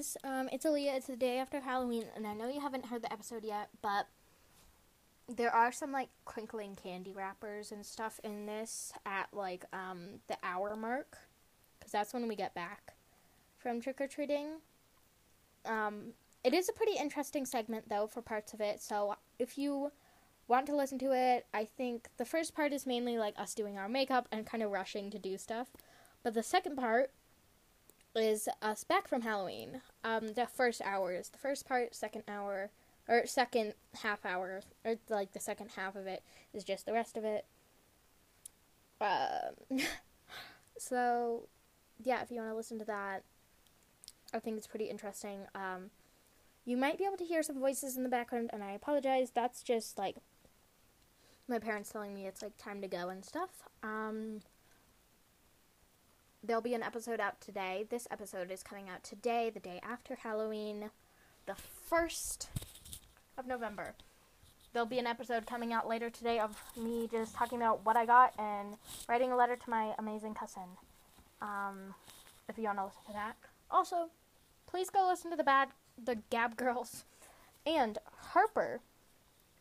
guys, um, it's Alea. It's the day after Halloween, and I know you haven't heard the episode yet, but there are some like crinkling candy wrappers and stuff in this at like um, the hour mark, because that's when we get back from trick or treating. Um, it is a pretty interesting segment though for parts of it, so if you want to listen to it, I think the first part is mainly like us doing our makeup and kind of rushing to do stuff, but the second part is us back from Halloween. Um, the first hour is the first part, second hour, or second half hour, or like the second half of it is just the rest of it. Um, so, yeah, if you want to listen to that, I think it's pretty interesting. Um, you might be able to hear some voices in the background, and I apologize. That's just like my parents telling me it's like time to go and stuff. Um, there'll be an episode out today. This episode is coming out today, the day after Halloween, the 1st of November. There'll be an episode coming out later today of me just talking about what I got and writing a letter to my amazing cousin. Um, if you want to listen to that. Also, please go listen to the bad the Gab Girls. And Harper,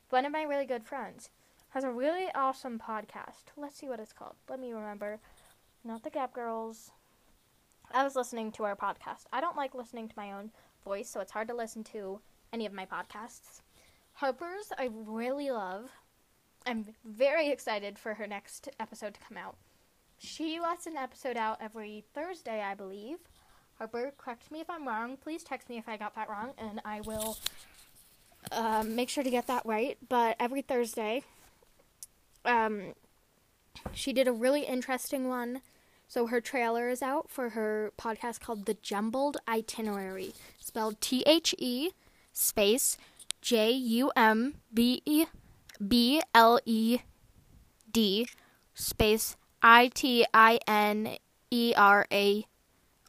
one of my really good friends, has a really awesome podcast. Let's see what it's called. Let me remember not the Gap Girls. I was listening to our podcast. I don't like listening to my own voice, so it's hard to listen to any of my podcasts. Harper's, I really love. I'm very excited for her next episode to come out. She lets an episode out every Thursday, I believe. Harper, correct me if I'm wrong. Please text me if I got that wrong, and I will um, make sure to get that right. But every Thursday, um, she did a really interesting one. So her trailer is out for her podcast called The Jumbled Itinerary, spelled T H E space J U M B E B L E D space I T I N E R A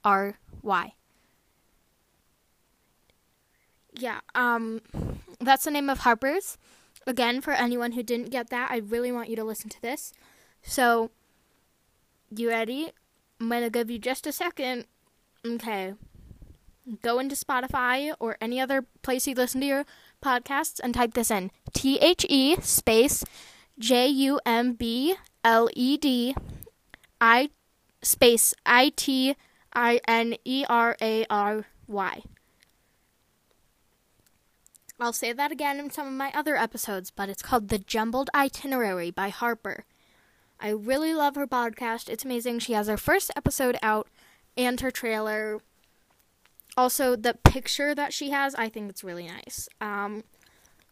R Y. Yeah, um that's the name of Harper's. Again, for anyone who didn't get that, I really want you to listen to this. So, you ready? I'm going to give you just a second. Okay. Go into Spotify or any other place you listen to your podcasts and type this in T H E space J U M B L E D I space I T I N E R A R Y. I'll say that again in some of my other episodes, but it's called The Jumbled Itinerary by Harper. I really love her podcast. It's amazing. She has her first episode out and her trailer. Also, the picture that she has, I think it's really nice. Um,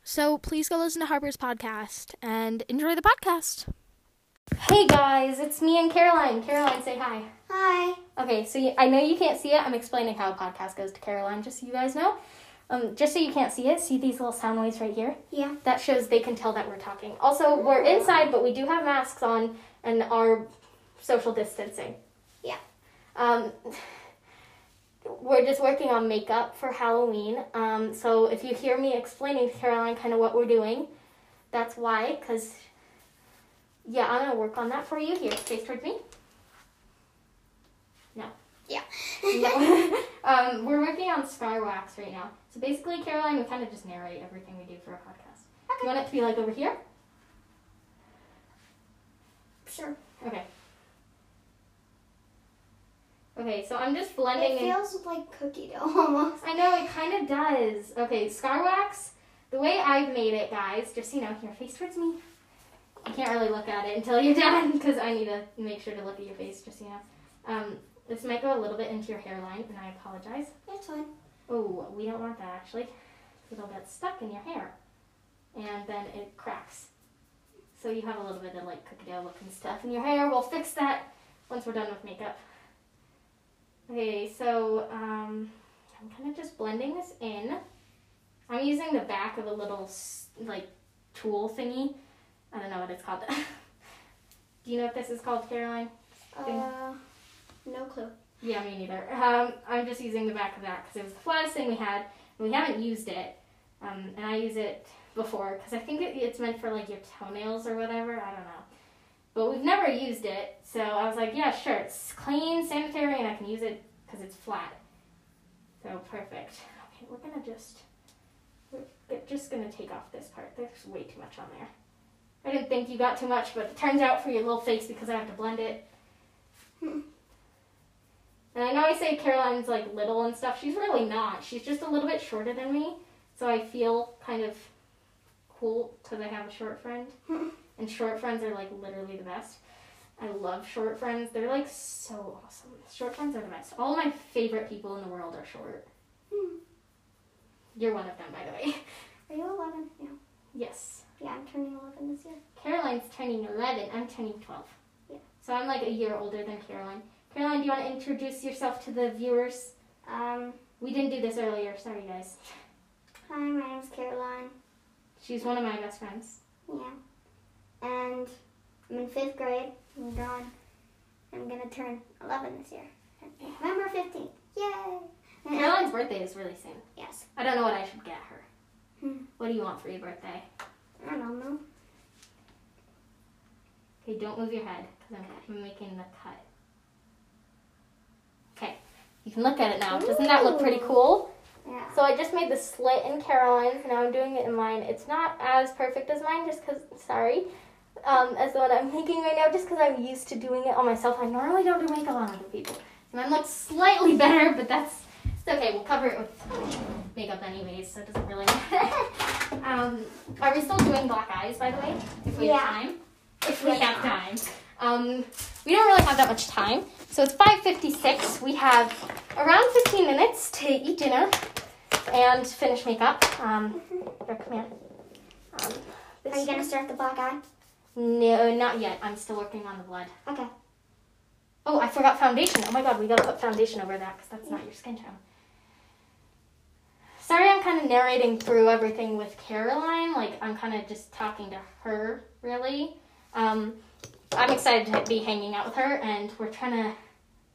so please go listen to Harper's podcast and enjoy the podcast. Hey guys, it's me and Caroline. Caroline, say hi. Hi. Okay, so you, I know you can't see it. I'm explaining how a podcast goes to Caroline, just so you guys know. Um, just so you can't see it, see these little sound waves right here? Yeah. That shows they can tell that we're talking. Also, we're inside, but we do have masks on and are social distancing. Yeah. Um, we're just working on makeup for Halloween. Um, so if you hear me explaining to Caroline kind of what we're doing, that's why, because, yeah, I'm going to work on that for you. Here, face towards me. No. Yeah. no. um, we're working on scar wax right now. So basically, Caroline, we kind of just narrate everything we do for a podcast. Okay. You want it to be like over here? Sure. Okay. Okay, so I'm just blending It in. feels like cookie dough almost. I know it kind of does. Okay, scar wax. The way I've made it, guys, just you know, here, face towards me. You can't really look at it until you're done because I need to make sure to look at your face, just you know. Um, this might go a little bit into your hairline, and I apologize. It's fine. Oh, we don't want that actually. It'll get stuck in your hair, and then it cracks. So you have a little bit of like dough looking stuff in your hair. We'll fix that once we're done with makeup. Okay, so um, I'm kind of just blending this in. I'm using the back of a little like tool thingy. I don't know what it's called. Do you know what this is called, Caroline? Uh, no clue. Yeah, me neither. Um, I'm just using the back of that because it was the flattest thing we had, and we haven't used it. Um, and I use it before because I think it, it's meant for like your toenails or whatever. I don't know. But we've never used it, so I was like, yeah, sure, it's clean, sanitary, and I can use it because it's flat. So. Perfect. Okay, we're gonna just we're just gonna take off this part. There's way too much on there. I didn't think you got too much, but it turns out for your little face because I have to blend it. And I know I say Caroline's like little and stuff. She's really not. She's just a little bit shorter than me, so I feel kind of cool because I have a short friend. And short friends are like literally the best. I love short friends. They're like so awesome. Short friends are the best. All my favorite people in the world are short. Hmm. You're one of them, by the way. Are you 11? Yeah. Yes. Yeah, I'm turning 11 this year. Caroline's turning 11. I'm turning 12. Yeah. So I'm like a year older than Caroline. Caroline, do you want to introduce yourself to the viewers? Um, We didn't do this earlier. Sorry, guys. hi, my name's Caroline. She's one of my best friends. Yeah. And I'm in fifth grade. I'm going. I'm gonna turn 11 this year. November 15th. Yay! Caroline's birthday is really soon. Yes. I don't know what I should get her. Hmm. What do you want for your birthday? I don't know. Okay, don't move your head because I'm making the cut. You can look at it now. Doesn't that look pretty cool? Yeah. So I just made the slit in Caroline's, now I'm doing it in mine. It's not as perfect as mine, just because, sorry, um, as the one I'm making right now, just because I'm used to doing it on myself. I normally don't do makeup on other people. Mine looks slightly better, but that's it's okay. We'll cover it with makeup anyways, so it doesn't really matter. um, are we still doing black eyes, by the way? If we Yeah. have time. If we have time. Um, we don't really have that much time. So it's 5.56. We have around 15 minutes to eat dinner and finish makeup. Um, come here. Um, Are you gonna start the black eye? No, not yet. I'm still working on the blood. Okay. Oh, I forgot foundation. Oh my god, we gotta put foundation over that because that's not your skin tone. Sorry, I'm kind of narrating through everything with Caroline. Like, I'm kind of just talking to her, really. Um, I'm excited to be hanging out with her, and we're trying to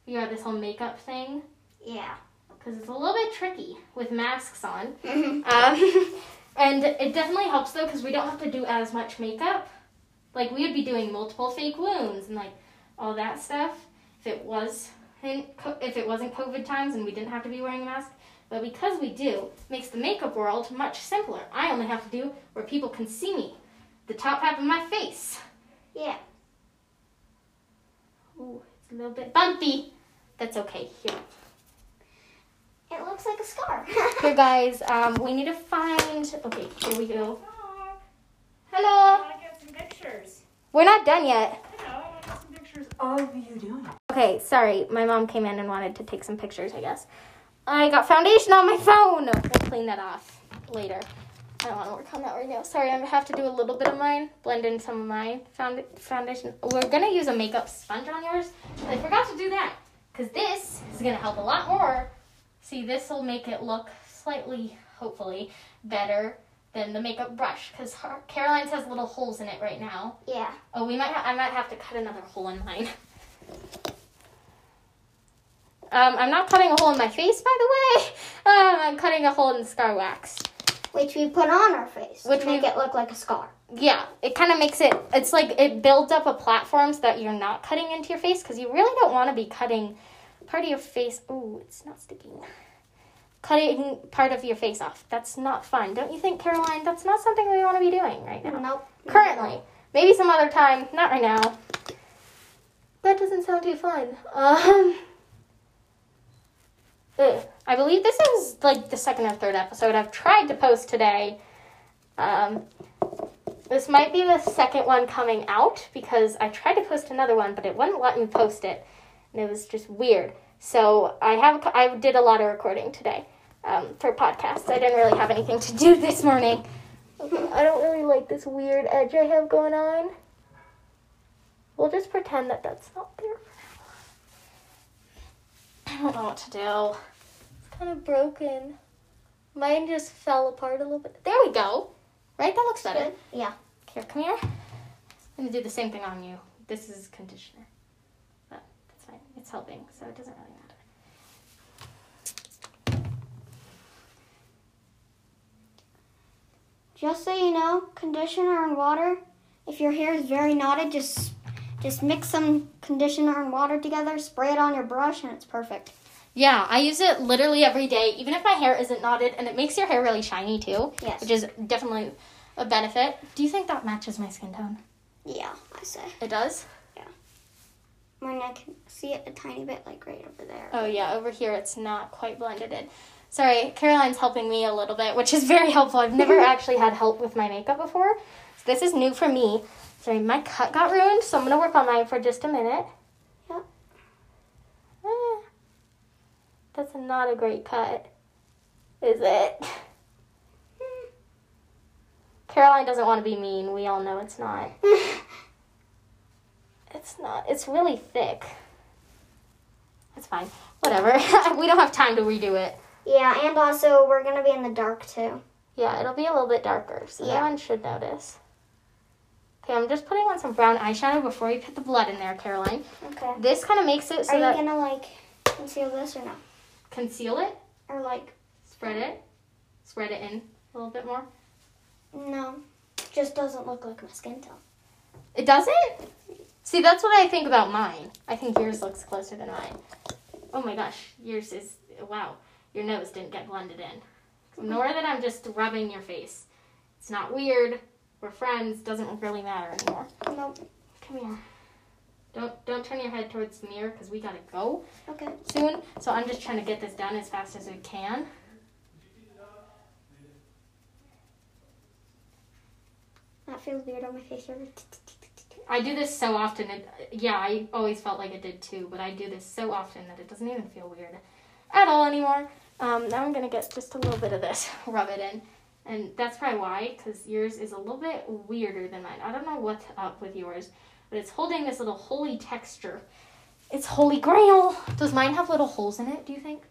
figure out this whole makeup thing Yeah. because it's a little bit tricky with masks on. Mhm. Um, and it definitely helps though because we don't have to do as much makeup. Like we would be doing multiple fake wounds and like all that stuff if it was in, if it wasn't COVID times and we didn't have to be wearing a mask. But because we do, it makes the makeup world much simpler. I only have to do where people can see me, the top half of my face. Yeah. Ooh, it's a little bit bumpy. That's okay. Here. It looks like a scar. Here, guys, um, we need to find. Okay, here we go. Hello. I want to get some pictures. We're not done yet. I know, I want to get some pictures of you doing it. Okay, sorry. My mom came in and wanted to take some pictures, I guess. I got foundation on my phone. We'll clean that off later. I don't want to work on that right now. Sorry, I have to do a little bit of mine, blend in some of my found- foundation. We're going to use a makeup sponge on yours. I forgot to do that because this is going to help a lot more. See, this will make it look slightly, hopefully, better than the makeup brush because Caroline's has little holes in it right now. yeah. Oh, we might. Ha- I might have to cut another hole in mine. Um, I'm not cutting a hole in my face, by the way. Um, I'm cutting a hole in the scar wax. Which we put on our face Which to make we- it look like a scar. Yeah, it kind of makes it. It's like it builds up a platform so that you're not cutting into your face because you really don't want to be cutting part of your face. Oh, it's not sticking. Cutting part of your face off. That's not fun, don't you think, Caroline? That's not something we want to be doing right now. Nope. Currently. Maybe some other time. Not right now. That doesn't sound too fun. Um. ugh. I believe this is like the second or third episode I've tried to post today. Um, this might be the second one coming out because I tried to post another one, but it wouldn't let me post it, and it was just weird. So I have I did a lot of recording today um, for podcasts. I didn't really have anything to do this morning. I don't really like this weird edge I have going on. We'll just pretend that that's not there. I don't know what to do. Kind of broken. Mine just fell apart a little bit. There we go. Right? That looks better. Yeah. Here, come here. I'm gonna do the same thing on you. This is conditioner. But that's fine. It's helping, so it doesn't really matter. Just so you know, conditioner and water. If your hair is very knotted, just just mix some conditioner and water together, spray it on your brush, and it's perfect. Yeah, I use it literally every day, even if my hair isn't knotted, and it makes your hair really shiny too, Yes. which is definitely a benefit. Do you think that matches my skin tone? Yeah, I say. It does. Yeah. When I can see it a tiny bit, like right over there. Oh yeah, over here it's not quite blended in. Sorry, Caroline's helping me a little bit, which is very helpful. I've never actually had help with my makeup before. So this is new for me. Sorry, my cut got ruined, so I'm gonna work on mine for just a minute. Yep. Eh, that's not a great cut, is it? Caroline doesn't want to be mean. We all know it's not. It's not. It's really thick. It's fine. Whatever. we don't have time to redo it. yeah, and also we're gonna be in the dark too. Yeah, it'll be a little bit darker, so Yeah. no one should notice. Okay, I'm just putting on some brown eyeshadow before we put the blood in there, Caroline. Okay. This kind of makes it so Are you gonna like conceal this or no? Conceal it, Or like spread it, spread it in a little bit more. no? Just doesn't look like my skin tone. It doesn't? See, that's what I think about mine. I think yours looks closer than mine. Oh my gosh, yours is wow. Your nose didn't get blended in. Nor that I'm just rubbing your face. It's not weird. We're friends. Doesn't really matter anymore. Nope. Come here. Don't don't turn your head towards the mirror because we gotta go Okay. soon. So I'm just trying to get this done as fast as we can. That feels weird on my face. I do this so often. It, yeah, I always felt like it did too, but I do this so often that it doesn't even feel weird at all anymore. Um, now I'm gonna get just a little bit of this, rub it in, and that's probably why, because yours is a little bit weirder than mine. I don't know what's up with yours, but it's holding this little holy texture. It's holy grail. Does mine have little holes in it? Do you think?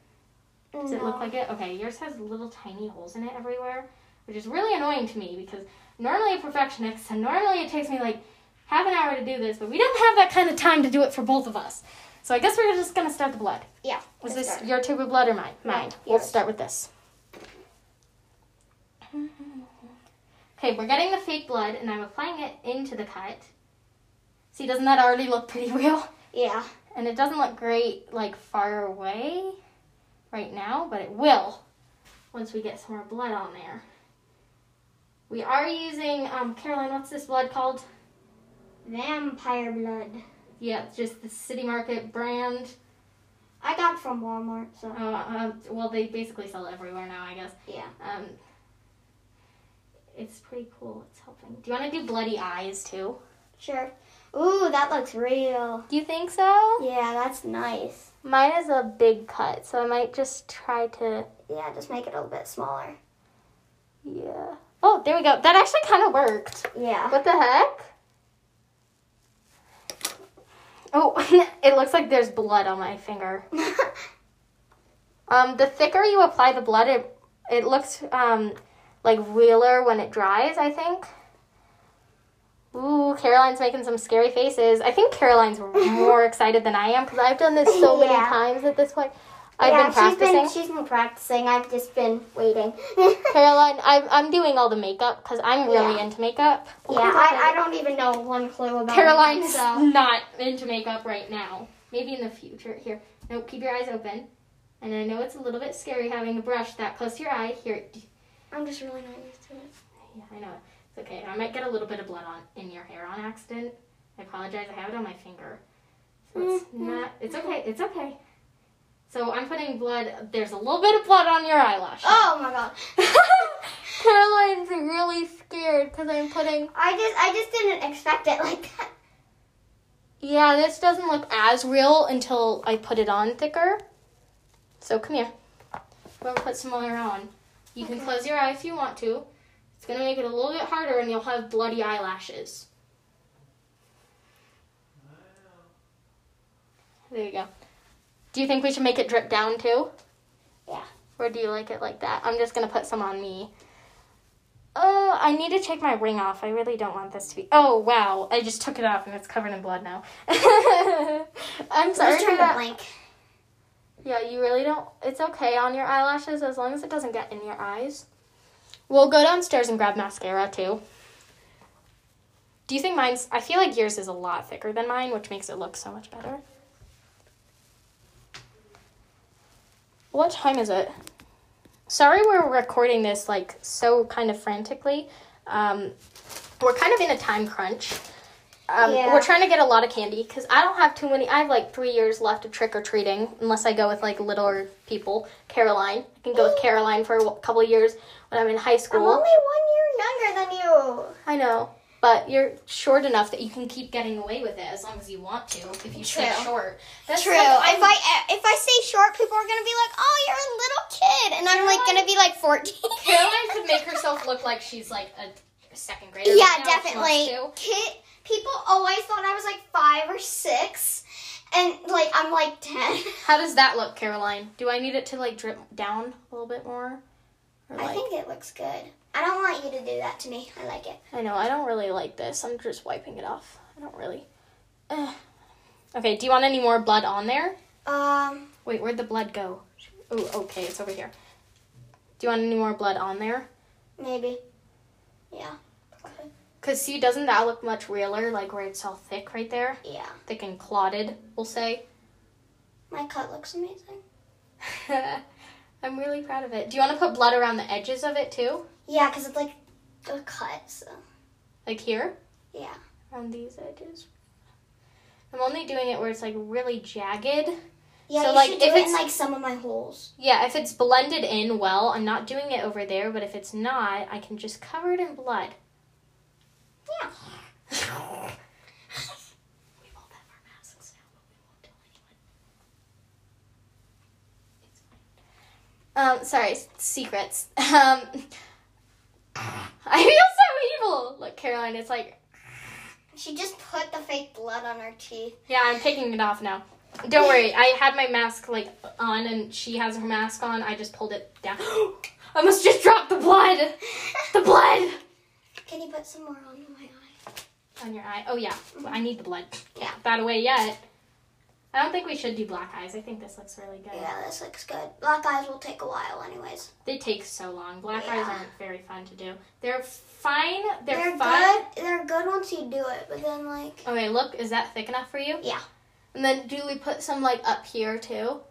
Does it look like it? Okay, yours has little tiny holes in it everywhere, which is really annoying to me because normally a perfectionist, and normally it takes me like half an hour to do this, but we don't have that kind of time to do it for both of us. So I guess we're just gonna start the blood. Yeah. Is this start. your tube of blood or mine? No, Mine. We'll start with this. Okay, we're getting the fake blood, and I'm applying it into the cut. See, doesn't that already look pretty real? Yeah. And it doesn't look great like far away right now, but it will once we get some more blood on there. We are using um Caroline, what's this blood called? Vampire blood. Yeah, just the City Market brand. I got from Walmart, so Uh, um, well, they basically sell it everywhere now, I guess. yeah. Um, it's pretty cool. It's helping. Do you want to do bloody eyes too? Sure. Ooh, that looks real. Do you think so? Yeah, that's nice. Mine is a big cut, so I might just try to. Yeah, just make it a little bit smaller. Yeah. Oh, there we go. That actually kind of worked. Yeah. What the heck? Oh, it looks like there's blood on my finger. Um, the thicker you apply the blood, it it looks um like realer when it dries. I think. Ooh, Caroline's making some scary faces. I think Caroline's more excited than I am because I've done this so many Yeah. times at this point. I've yeah, been practicing. She's been, she's been practicing. I've just been waiting. Caroline, I'm I'm doing all the makeup because I'm really Yeah. into makeup. yeah, I, I don't even know one clue about Caroline's it. So. not into makeup right now. Maybe in the future. Here, no, keep your eyes open. And I know it's a little bit scary having a brush that close to your eye. Here, I'm just really not used to it. yeah, I know it's okay. I might get a little bit of blood on in your hair on accident. I apologize. I have it on my finger, so it's Mhm. not. It's okay. It's okay. So I'm putting blood. There's a little bit of blood on your eyelash. Oh my god. Caroline's really scared because I'm putting. I just I just didn't expect it like that. Yeah, this doesn't look as real until I put it on thicker. So come here. We'll put some more on. You can close your eye if you want to. It's gonna make it a little bit harder and you'll have bloody eyelashes. There you go. Do you think we should make it drip down too? Yeah. Or do you like it like that? I'm just gonna put some on me. Oh, I need to take my ring off. I really don't want this to be. Oh wow! I just took it off and it's covered in blood now. I'm sorry. Just for trying to blink. Yeah, you really don't. It's okay on your eyelashes as long as it doesn't get in your eyes. We'll go downstairs and grab mascara too. Do you think mine's? I feel like yours is a lot thicker than mine, which makes it look so much better. What time is it? Sorry, we're recording this like so kind of frantically. Um, we're kind of in a time crunch. Um, Yeah. We're trying to get a lot of candy because I don't have too many. I have like three years left of trick or treating, unless I go with like littler people. Caroline, I can go with Caroline for a couple years when I'm in high school. I'm only one year younger than you. I know, but you're short enough that you can keep getting away with it as long as you want to. If you stay short, That's True. like- if I if I stay short, people are gonna be like, "Oh, you're a little kid," and I'm like gonna be like 14. Caroline could make herself look like she's like a second grader. Yeah, right definitely. Kid, people always thought I was like five or six, and like I'm like ten. How does that look, Caroline? Do I need it to like drip down a little bit more? Or, I think it looks good. I don't want you to do that to me. I like it. I know, I don't really like this. I'm just wiping it off. I don't really. Ugh. Okay, do you want any more blood on there? Um, Wait, where'd the blood go? Oh, okay, it's over here. Do you want any more blood on there? maybe. Yeah. Because, see, doesn't that look much realer? Like where it's all thick right there? Yeah. Thick and clotted, we'll say. My cut looks amazing. I'm really proud of it. Do you want to put blood around the edges of it too? Yeah, cause it's like a cut. So Like here? yeah. On these edges? I'm only doing it where it's like really jagged. Yeah, So, you like, should do if it in it's- like some of my holes. Yeah, if it's blended in well, I'm not doing it over there, but if it's not, I can just cover it in blood. Yeah. we both have our masks now, but we won't tell anyone. It's fine. Um, sorry, secrets. Um, I feel so evil. Look, Caroline, it's like, She just put the fake blood on her teeth. yeah, I'm taking it off now. Don't worry, I had my mask like on, and she has her mask on. I just pulled it down. I must just drop the blood. The blood Can you put some more on my eye? on your eye. Oh yeah, mm-hmm. I need the blood. Yeah. that away yet. I don't think we should do black eyes. I think this looks really good. Yeah, this looks good. Black eyes will take a while, anyways. They take so long. Black eyes aren't very fun to do. They're fine. They're, They're, fun. good. They're good once you do it, but then like Okay, look, is that thick enough for you? Yeah. And then do we put some like up here too?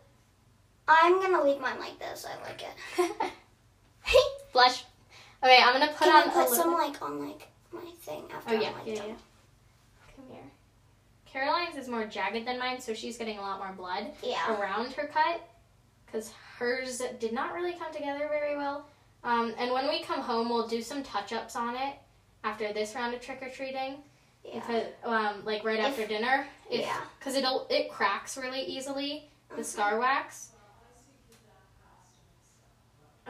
I'm gonna leave mine like this. I like it. Hey! Blush. Okay, I'm gonna put Can on put some like on like my thing after oh yeah, I'm like yeah, done? yeah. Come here. Caroline's is more jagged than mine, so she's getting a lot more blood Yeah. around her cut, because hers did not really come together very well. Um, and when we come home, we'll do some touch ups on it after this round of trick or treating. Yeah. Because, um, like right after dinner. If, Yeah. Because it'll it cracks really easily. The Uh-huh. scar wax.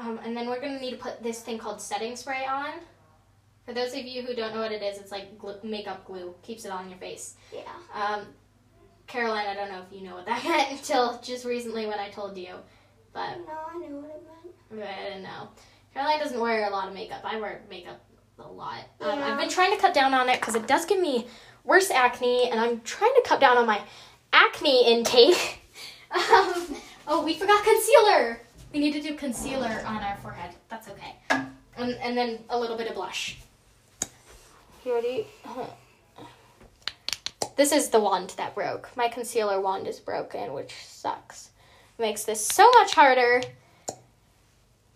Um, and then we're gonna need to put this thing called setting spray on. For those of you who don't know what it is, it's like glue, makeup glue. Keeps it on your face. Yeah. Um, Caroline, I don't know if you know what that meant until just recently when I told you, but No, I knew what it meant. I didn't know. Caroline doesn't wear a lot of makeup. I wear makeup a lot. Um, Yeah. I've been trying to cut down on it because it does give me worse acne, and I'm trying to cut down on my acne intake. um, oh, we forgot concealer. We need to do concealer on our forehead. That's okay. And, and then a little bit of blush. You ready? Uh-huh. This is the wand that broke. My concealer wand is broken, which sucks. Makes this so much harder.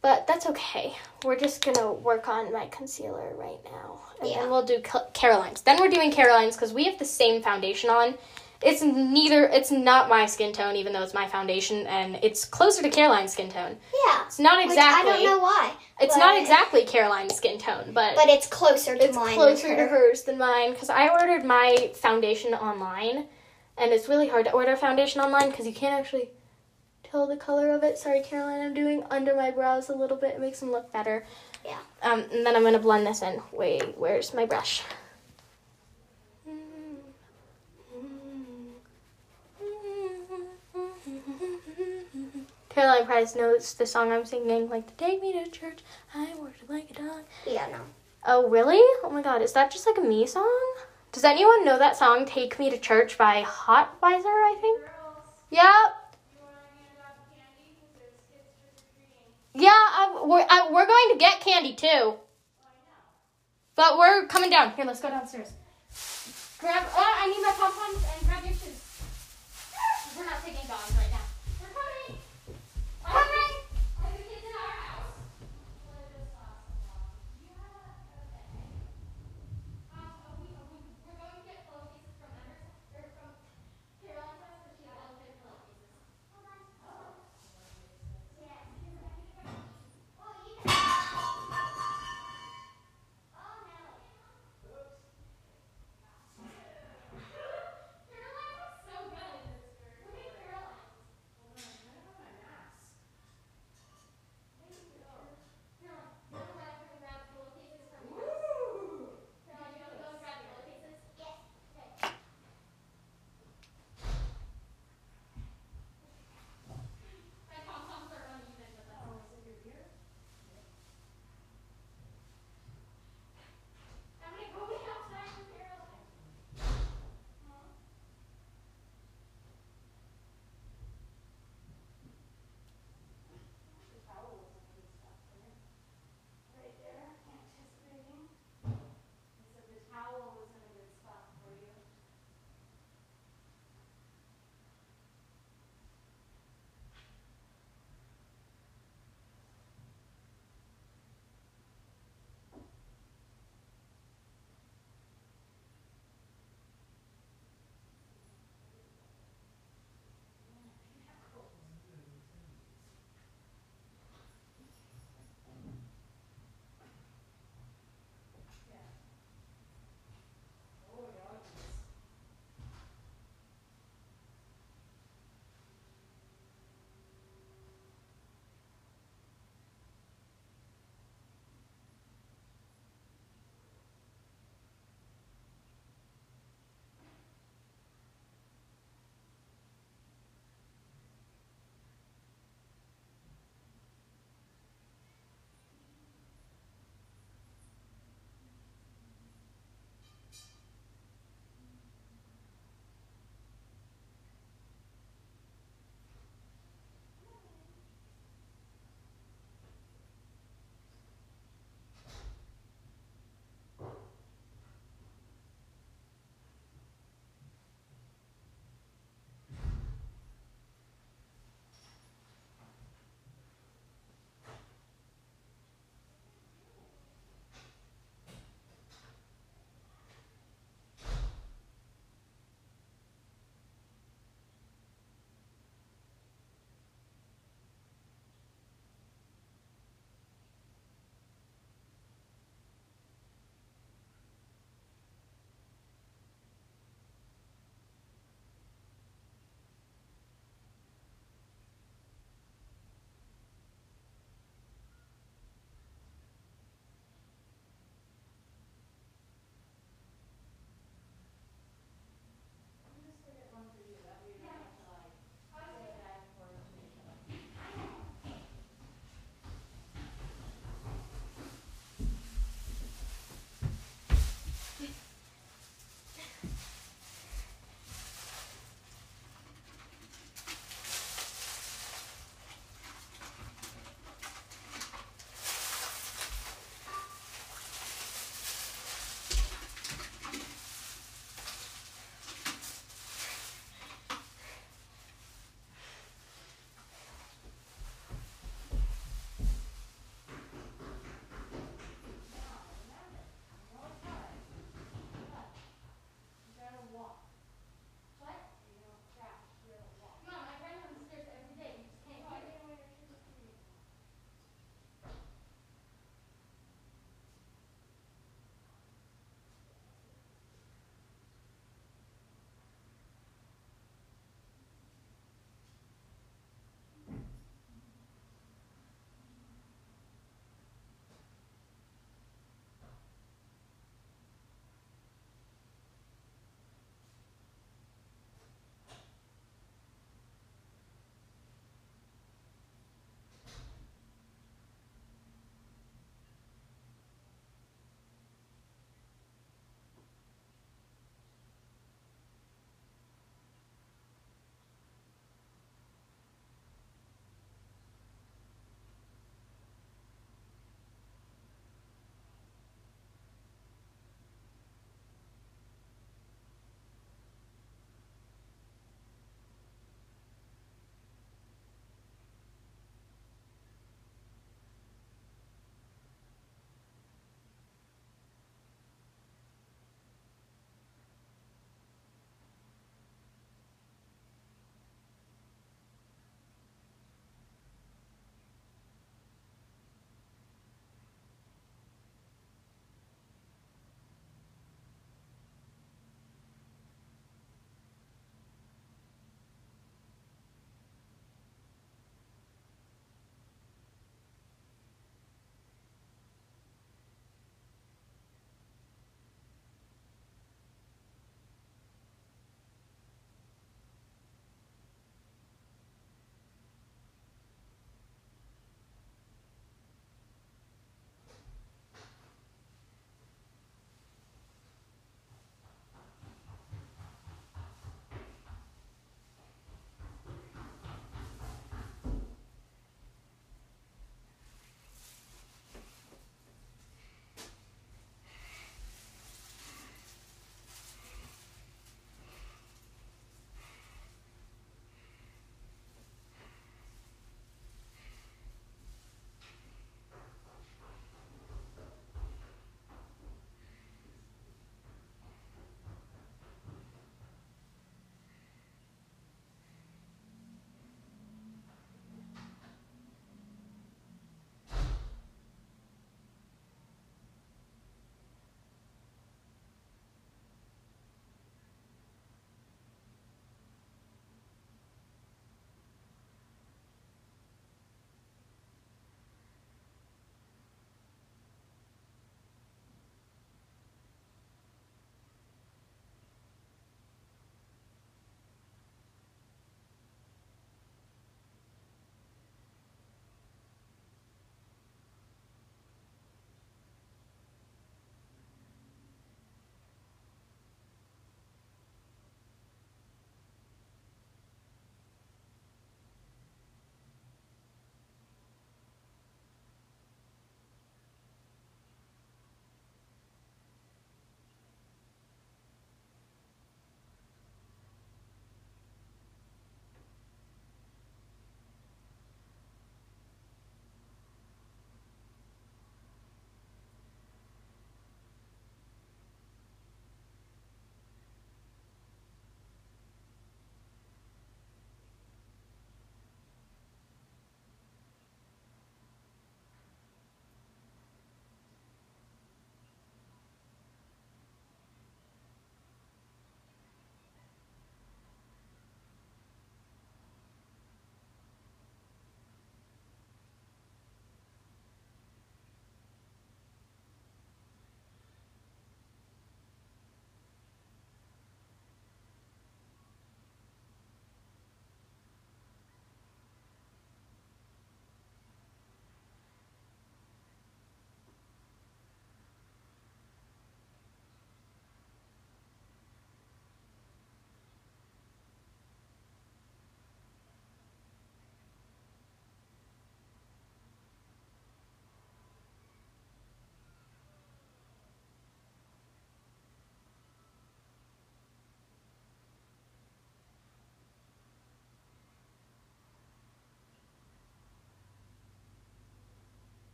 But that's okay. We're just gonna work on my concealer right now. And Yeah. then we'll do Caroline's. Then we're doing Caroline's because we have the same foundation on. It's neither, it's not my skin tone, even though it's my foundation, and it's closer to Caroline's skin tone. Yeah. It's not exactly. I don't know why. It's not exactly Caroline's skin tone, but, But it's closer to it's mine. closer than to hers than mine because I ordered my foundation online, and it's really hard to order foundation online because you can't actually tell the color of it. Sorry, Caroline, I'm doing under my brows a little bit. It makes them look better. Yeah. Um, and then I'm gonna blend this in. Wait, where's my brush? Caroline Price knows the song I'm singing, like to take me to church. I worked like a dog. Yeah, no. Oh, really? Oh my god, is that just like a me song? Does anyone know that song, Take Me to Church by Hotweiser, I think? Yep. Yeah, I, we're, I, we're going to get candy too. But we're coming down. Here, let's go downstairs. Grab, uh, I need my pom poms and grab your shoes. We're not taking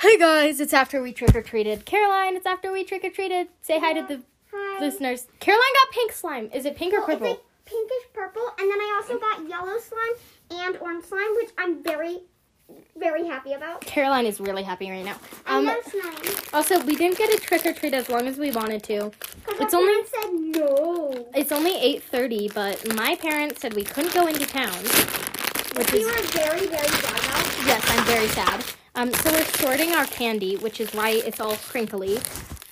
Hey guys, it's after we trick or treated. Caroline, it's after we trick or treated. Say hi to the Hi. listeners. Caroline got pink slime. Is it pink or Well, it's purple? like pinkish purple, and then I also got yellow slime and orange slime, which I'm very, very happy about. Caroline is really happy right now. I Um, know slime. also, we didn't get a trick or treat as long as we wanted to. It's only- said no. It's only eight thirty, but my parents said we couldn't go into town, which We is were very, very sad about. yes, I'm very sad. Um, so we're sorting our candy, which is why it's all crinkly.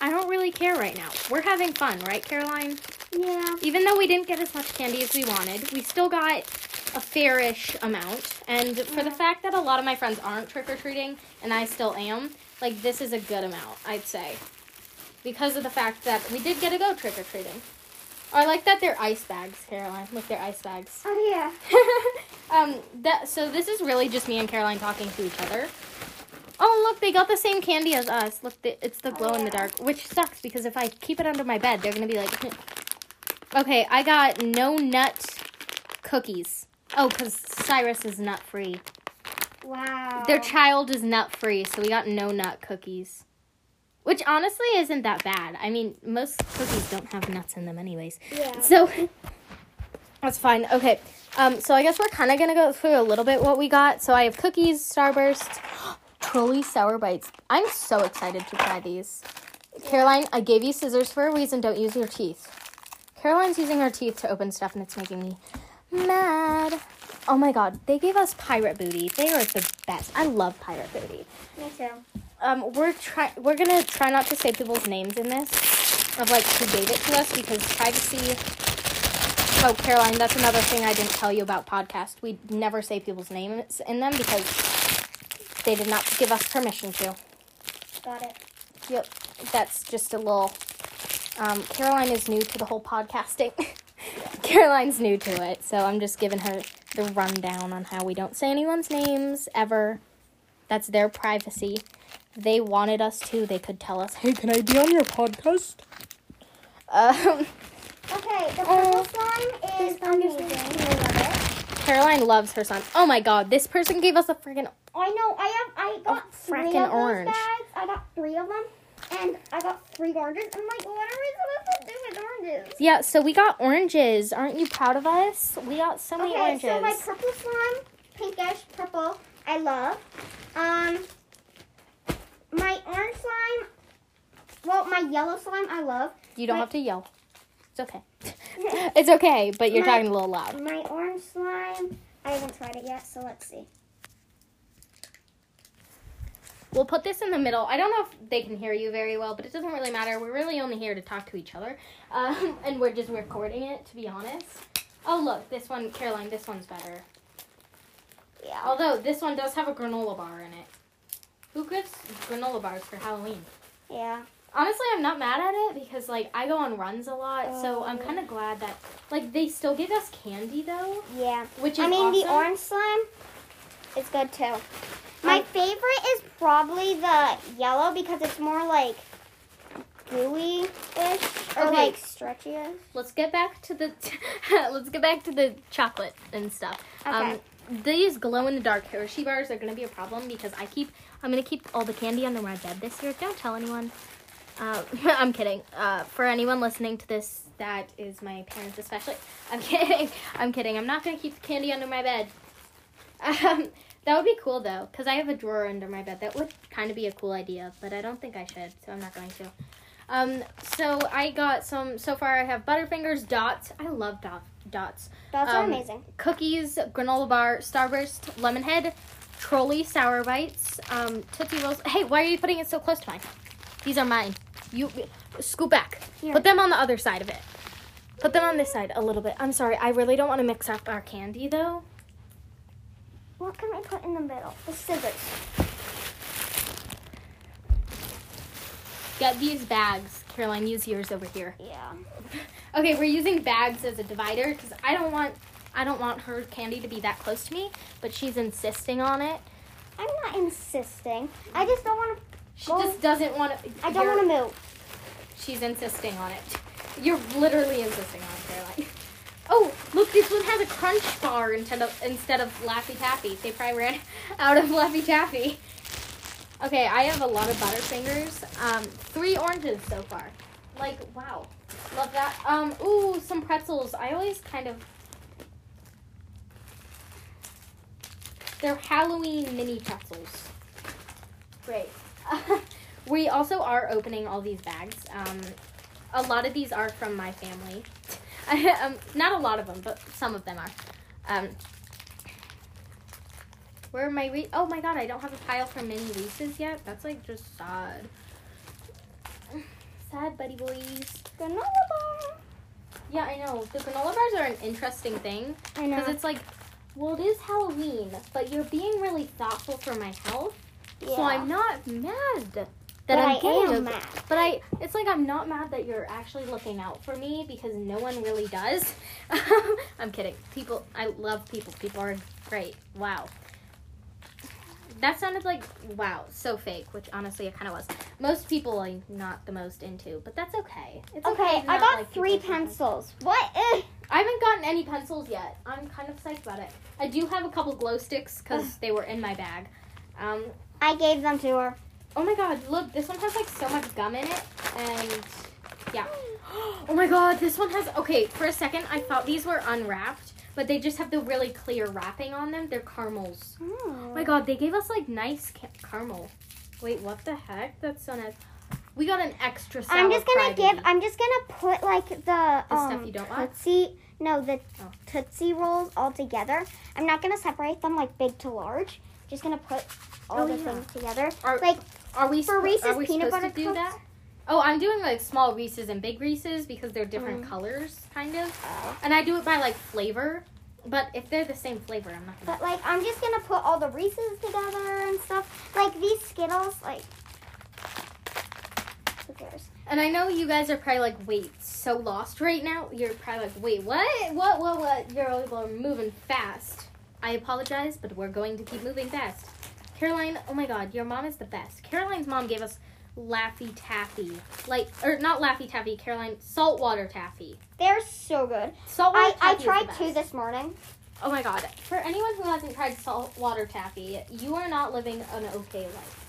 I don't really care right now. We're having fun, right, Caroline? Yeah. Even though we didn't get as much candy as we wanted, we still got a fairish amount. And for the fact that a lot of my friends aren't trick or treating, and I still am, like this is a good amount, I'd say. Because of the fact that we did get to go trick or treating. I like that they're ice bags, Caroline. Look, they're ice bags. Oh yeah. um, that so this is really just me and Caroline talking to each other. Oh look, they got the same candy as us. Look, it's the glow in the dark, which sucks because if I keep it under my bed, they're gonna be like. okay, I got no nut cookies. Oh, cause Cyrus is nut free. Wow. Their child is nut free, so we got no nut cookies. Which honestly isn't that bad. I mean, most cookies don't have nuts in them, anyways. yeah. So that's fine. Okay. Um, so I guess we're kind of gonna go through a little bit what we got. So I have cookies, Starburst, Trolli Sour Bites. I'm so excited to try these. Caroline, I gave you scissors for a reason. Don't use your teeth. Caroline's using her teeth to open stuff, and it's making me mad. Oh my god, they gave us pirate booty. They are the best. I love pirate booty. Me too. Um, we're try we're gonna try not to say people's names in this of like who gave it to us because privacy. Oh, Caroline, that's another thing I didn't tell you about podcast. We never say people's names in them because they did not give us permission to. Got it. Yep, that's just a little. Um, Caroline is new to the whole podcasting. Caroline's new to it, so I'm just giving her the rundown on how we don't say anyone's names ever. That's their privacy. They wanted us to, they could tell us, "Hey, can I be on your podcast?" Um, Okay, the Oh, purple slime is this one is amazing. Caroline loves her son. Oh my God, this person gave us a freaking. I know. I have. I got three of orange. bags. I got three of them, and I got three oranges. I'm like, what are we supposed to do with oranges? Yeah, so we got oranges. Aren't you proud of us? We got so many Okay, oranges. so my purple slime, pinkish purple, I love. Um, my orange slime, well, my yellow slime, I love. you don't my- have to yell. It's okay. it's okay, but you're My- talking a little loud. My orange slime, I haven't tried it yet, so let's see. We'll put this in the middle. I don't know if they can hear you very well, but it doesn't really matter. We're really only here to talk to each other. Um, and we're just recording it, to be honest. Oh, look, this one, Caroline, this one's better. Yeah. Although, this one does have a granola bar in it. Who gives granola bars for Halloween? Yeah. Honestly, I'm not mad at it because, like, I go on runs a lot, so I'm Oh. kind of glad that, like, they still give us candy, though, Yeah. which is I mean, the orange slime is good too. My Um, favorite is probably the yellow because it's more like gooey ish or Okay. like stretchy. Let's get back to the let's get back to the chocolate and stuff. Okay. Um, these glow in the dark Hershey bars are gonna be a problem because I keep I'm gonna keep all the candy under my bed this year. Don't tell anyone. Uh, I'm kidding. Uh, for anyone listening to this, that is my parents especially. I'm kidding. I'm kidding. I'm not gonna keep the candy under my bed. Um, that would be cool though, because I have a drawer under my bed. That would kind of be a cool idea, but I don't think I should, so I'm not going to. Um, so I got some. So far, I have Butterfingers, Dots. I love dot, Dots. Those are Um, amazing. Cookies, granola bar, Starburst, Lemonhead, Trolli, Sour Bites, um, Tootsie Rolls. Hey, why are you putting it so close to mine? These are mine. You scoot back. Here. Put them on the other side of it. Put them on this side a little bit. I'm sorry. I really don't want to mix up our candy though. What can I put in the middle? The scissors. Get these bags. Caroline, use yours over here. Yeah. Okay, we're using bags as a divider because I don't want I don't want her candy to be that close to me, but she's insisting on it. I'm not insisting. I just don't want to. She Well, just doesn't want to. I don't want to move. She's insisting on it. You're literally insisting on it, Caroline. Oh, look, this one has a crunch bar instead of instead of Laffy Taffy. They probably ran out of Laffy Taffy. Okay, I have a lot of Butterfingers. Um, three oranges so far. Like, wow. Love that. Um, ooh, some pretzels. I always kind of. They're Halloween mini pretzels. Great. we also are opening all these bags. Um, a lot of these are from my family. um, not a lot of them, but some of them are. Um, where are my Re- Oh my god, I don't have a pile for mini Reese's yet. That's like just sad. Sad, buddy boys. Granola bar. Yeah, I know. The granola bars are an interesting thing I know. because it's like, well, it is Halloween, but you're being really thoughtful for my health, yeah. so I'm not mad that but I'm I getting am a- mad. But I, it's like I'm not mad that you're actually looking out for me because no one really does. I'm kidding. People, I love people. People are great. Wow. That sounded like wow, so fake, which honestly it kind of was. Most people I'm not the most into, but that's okay. It's okay. Okay, I got like three pencils. What? Eh. I haven't gotten any pencils yet. I'm kind of psyched about it. I do have a couple glow sticks because they were in my bag. Um, I gave them to her. Oh my god, look, this one has like so much gum in it. And yeah. Oh my god, this one has. Okay, for a second, I thought these were unwrapped, but they just have the really clear wrapping on them. They're caramels. Oh my god, they gave us like nice ca- caramel. Wait, what the heck? That's so nice. We got an extra I'm just gonna give. I'm just gonna put like the The um, stuff you don't want? Tootsie. No, the Oh. Tootsie rolls all together. I'm not gonna separate them like big to large. Just gonna put all Oh, the yeah. things together. Are, Like are we for Reese's are we peanut supposed butter to do cups? that? Oh, I'm doing like small Reese's and big Reese's because they're different Mm. colors, kind of. uh, And I do it by like flavor. But if they're the same flavor, I'm not gonna. But like I'm just gonna put all the Reese's together and stuff. Like these Skittles, like who cares? And I know you guys are probably like, wait, so lost right now. You're probably like, wait, what? What? What? What? You're moving fast. I apologize, but we're going to keep moving fast. Caroline, oh my God, your mom is the best. Caroline's mom gave us Laffy Taffy, like, or not Laffy Taffy. Caroline, saltwater taffy. They're so good. Saltwater I, I taffy. is the tried two this morning. Oh my god. For anyone who hasn't tried saltwater taffy, you are not living an okay life.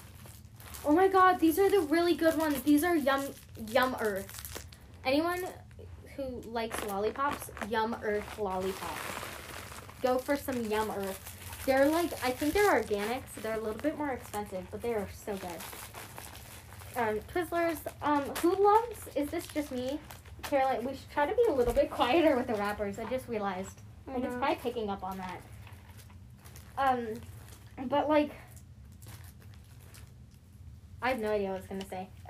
Oh my god, these are the really good ones. These are Yum Yum Earth. Anyone who likes lollipops, Yum Earth lollipop. Go for some Yum Earth. They're like I think they're organic, so they're a little bit more expensive, but they are so good. Um, Twizzlers, um, who loves is this just me? Caroline, we should try to be a little bit quieter with the wrappers. I just realized. Like it's Mhm. probably picking up on that. Um, but like, I have no idea what I was gonna say.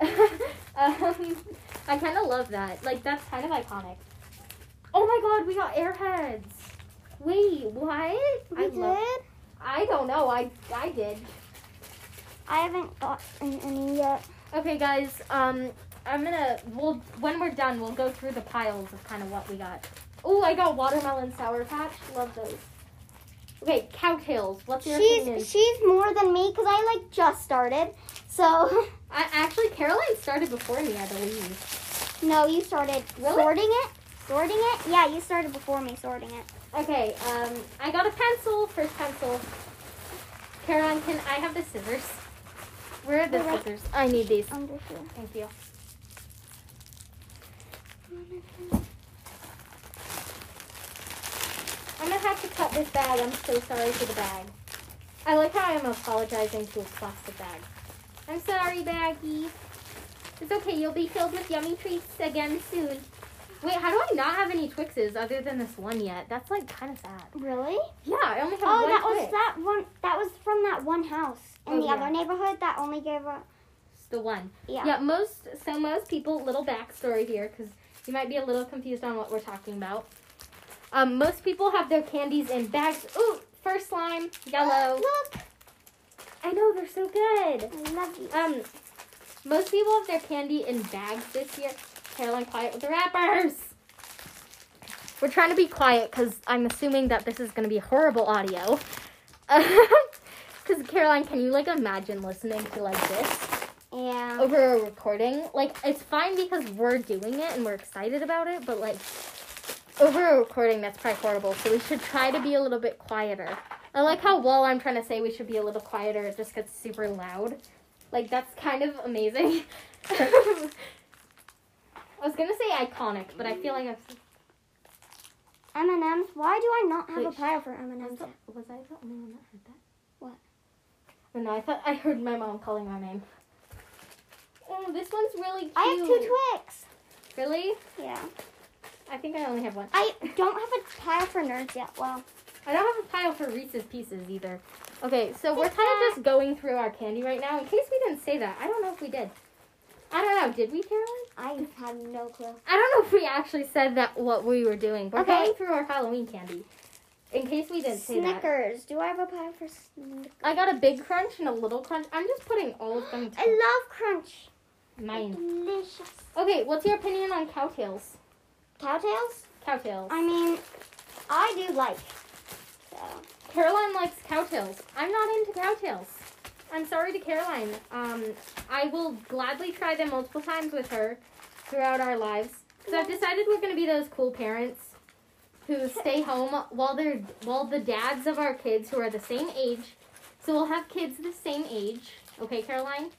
um, I kind of love that. Like that's kind of iconic. Oh my god, we got airheads. Wait, what? We I did. love- I don't know. I I did. I haven't gotten any yet. Okay, guys. Um, I'm gonna. We'll when we're done, we'll go through the piles of kind of what we got. Oh, I got watermelon sour patch. Love those. Okay, Cow Tales. What's your opinion? She's she's more than me because I like just started. So I actually Caroline started before me, I believe. no, you started Really? sorting it. Sorting it? Yeah, you started before me sorting it. Okay, um, I got a pencil. First pencil. Caroline, can I have the scissors? Where are the They're right- scissors? I need these. Under here. Thank you. I'm gonna have to cut this bag. I'm so sorry for the bag. I like how I'm apologizing to a plastic bag. I'm sorry, baggie. It's okay. You'll be filled with yummy treats again soon. Wait, how do I not have any Twixes other than this one yet? That's like kind of sad. Really? Yeah, I only have Oh, one that was that one. That was from that one house in Oh, the yeah. other neighborhood that only gave a the one. yeah. Yeah, most so most people little backstory here because you might be a little confused on what we're talking about. Um, most people have their candies in bags. Ooh, first slime, yellow. Look, I know they're so good. I love you. Um, most people have their candy in bags this year. Caroline, quiet with the wrappers. We're trying to be quiet because I'm assuming that this is going to be horrible audio. Because Caroline, can you like imagine listening to like this? Yeah. over a recording. Like it's fine because we're doing it and we're excited about it, but like over a recording that's probably horrible. So we should try to be a little bit quieter. I like how while I'm trying to say we should be a little quieter, it just gets super loud. Like that's kind of amazing. I was gonna say iconic, but I feel like I've. M&M's. Why do I not have Wait, a pile for M&M's? was I the only one that heard that? What? Oh, no, I thought I heard my mom calling my name. Oh, this one's really cute. I have two Twix. Really? Yeah. I think I only have one. I don't have a pile for nerds yet. Well, I don't have a pile for Reese's Pieces either. Okay, so we're kind of just going through our candy right now. In case we didn't say that, I don't know if we did. I don't know. Did we, Caroline? I have no clue. I don't know if we actually said that what we were doing. We're Okay. going through our Halloween candy. In case we didn't say that. Snickers. Do I have a pile for Snickers? I got a big crunch and a little crunch. I'm just putting all of them. I love Crunch. Mine. Delicious. Okay, what's your opinion on Cow Tales? Cowtails? Cow Tales. I mean, I do like. So. Caroline likes Cow Tales. I'm not into Cow Tales. I'm sorry to Caroline. Um, I will gladly try them multiple times with her throughout our lives. So I've decided we're gonna be those cool parents who stay home while they're while the dads of our kids who are the same age. So we'll have kids the same age. Okay, Caroline.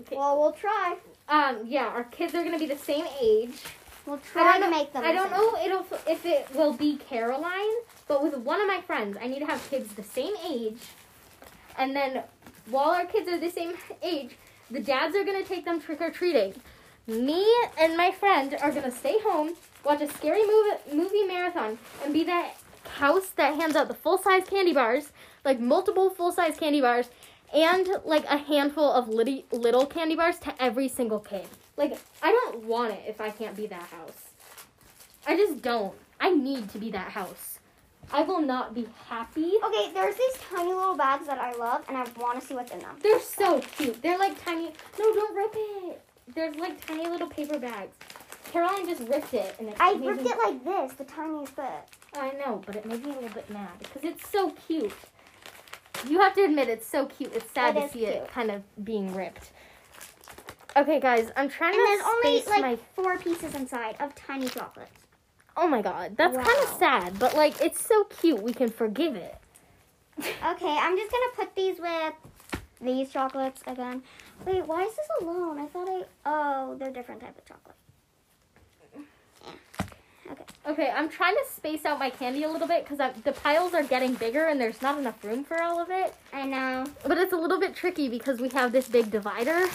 Okay. Well, we'll try. Um, yeah, our kids are gonna be the same age. We'll try to know- make them. I don't know it'll, if it will be Caroline, but with one of my friends, I need to have kids the same age. And then while our kids are the same age, the dads are to take them trick or treating. Me and my friend are to stay home, watch a scary movie, movie marathon, and be that house that hands out the full size candy bars, like multiple full size candy bars, and like a handful of little, little candy bars to every single kid. Like, I don't want it if I can't be that house. I just don't. I need to be that house. I will not be happy. Okay, there's these tiny little bags that I love, and I want to see what's in them. They're so cute. They're like tiny. No, don't rip it. There's like tiny little paper bags. Caroline just ripped it, and it I ripped me- it like this, the tiniest bit. I know, but it made me a little bit mad because it's so cute. You have to admit it's so cute. It's sad It to see it kind of being ripped. Okay, guys, I'm trying And to there's only like my. four pieces inside of tiny chocolates. Oh my god, that's kind of sad, but like it's so cute. We can forgive it. Okay, I'm just gonna put these with these chocolates again. Wait, why is this alone? I thought I. Oh, they're different type of chocolate. Yeah. Okay, Okay, I'm trying to space out my candy a little bit because the piles are getting bigger and there's not enough room for all of it. I know. But it's a little bit tricky because we have this big divider.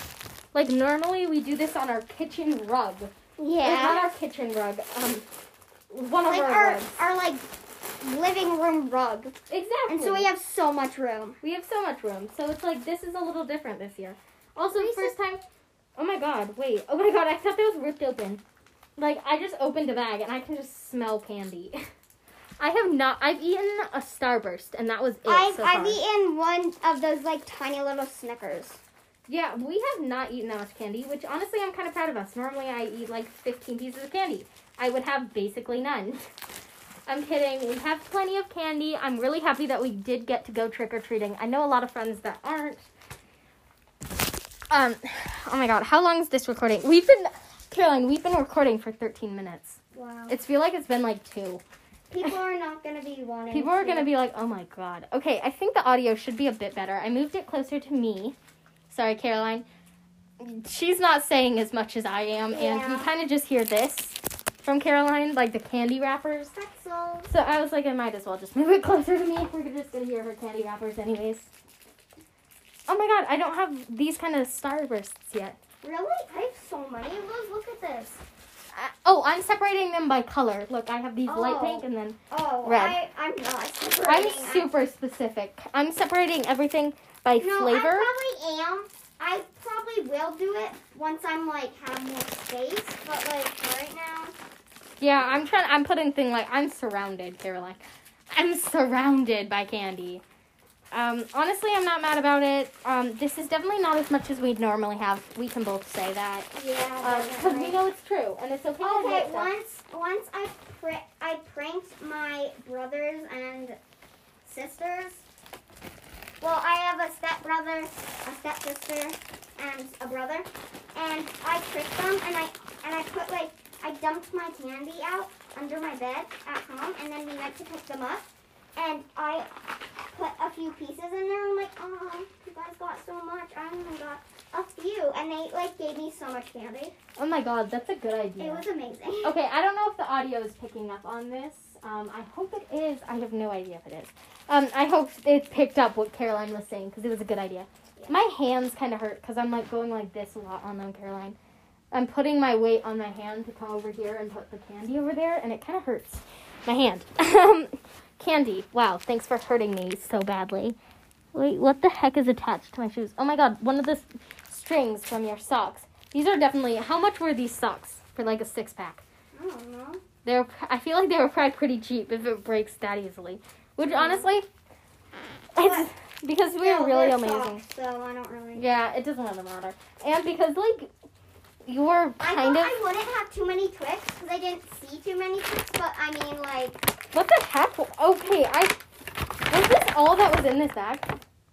Like normally we do this on our kitchen rug. Like, not our kitchen rug. Um, one of Like our, our rugs. our like living room rug, Exactly. and so we have so much room. we have so much room. So it's like this is a little different this year. Also, Reese's- first time. Oh my god! Wait. Oh my god! I thought that was ripped open. Like I just opened a bag and I can just smell candy. I have not. I've eaten a Starburst and that was it I've so I've eaten one of those like tiny little Snickers. Yeah, we have not eaten that much candy, which honestly I'm kind of proud of us. Normally I eat like 15 pieces of candy. I would have basically none. I'm kidding. We have plenty of candy. I'm really happy that we did get to go trick or treating. I know a lot of friends that aren't. Um, oh my god, how long is this recording? We've been, Caroline, we've been recording for 13 minutes. Wow. It's feel like it's been like two. People are not gonna be wanting. People are to- gonna be like, oh my god. Okay, I think the audio should be a bit better. I moved it closer to me. Sorry, Caroline. She's not saying as much as I am, and you kind of just hear this from Caroline, like the candy wrappers. pretzels. So I was like, I might as well just move it closer to me we're just gonna hear her candy wrappers, anyways. Oh my god, I don't have these kind of starbursts yet. Really? I have so many of those. Look at this. Uh, oh, I'm separating them by color. Look, I have these light Oh. pink and then Oh, Red. I, I'm not. I'm separating. super specific. I'm separating everything by No, flavor. I probably am. I probably will do it once I'm like have more space. But like right now, Yeah, I'm trying. I'm putting thing like I'm surrounded, Caroline. I'm surrounded by candy. Um, honestly, I'm not mad about it. Um, this is definitely not as much as we'd normally have. We can both say that yeah. because we know it's true, and it's okay. Okay, stuff. once once I pr- I pranked my brothers and sisters. Well, I have a step brother, a step sister, and a brother, and I tricked them, and I and I put like I dumped my candy out under my bed at home, and then we went to pick them up, and I put a few pieces in there. I'm like, oh, you guys got so much. I only got a few, and they like gave me so much candy. Oh my god, that's a good idea. It was amazing. Okay, I don't know if the audio is picking up on this. Um, I hope it is. I have no idea if it is. Um, I hope it picked up what Caroline was saying because it was a good idea. Yeah. My hands kind of hurt because I'm like going like this a lot on them, Caroline. I'm putting my weight on my hand to come over here and put the candy over there, and it kind of hurts my hand. Um, candy. Wow, thanks for hurting me so badly. Wait, what the heck is attached to my shoes? Oh my god, one of the s- strings from your socks. These are definitely. How much were these socks for like a six pack? I don't know. They're. I feel like they were probably pretty cheap if it breaks that easily. Which Yeah. honestly, it's because we Still, are really amazing. soft, so I don't really. Yeah, it doesn't really matter. And because like you were kind thought of I wouldn't have too many Twix because I didn't see too many Twix, but I mean, like, what the heck? Okay, I was this all that was in this bag?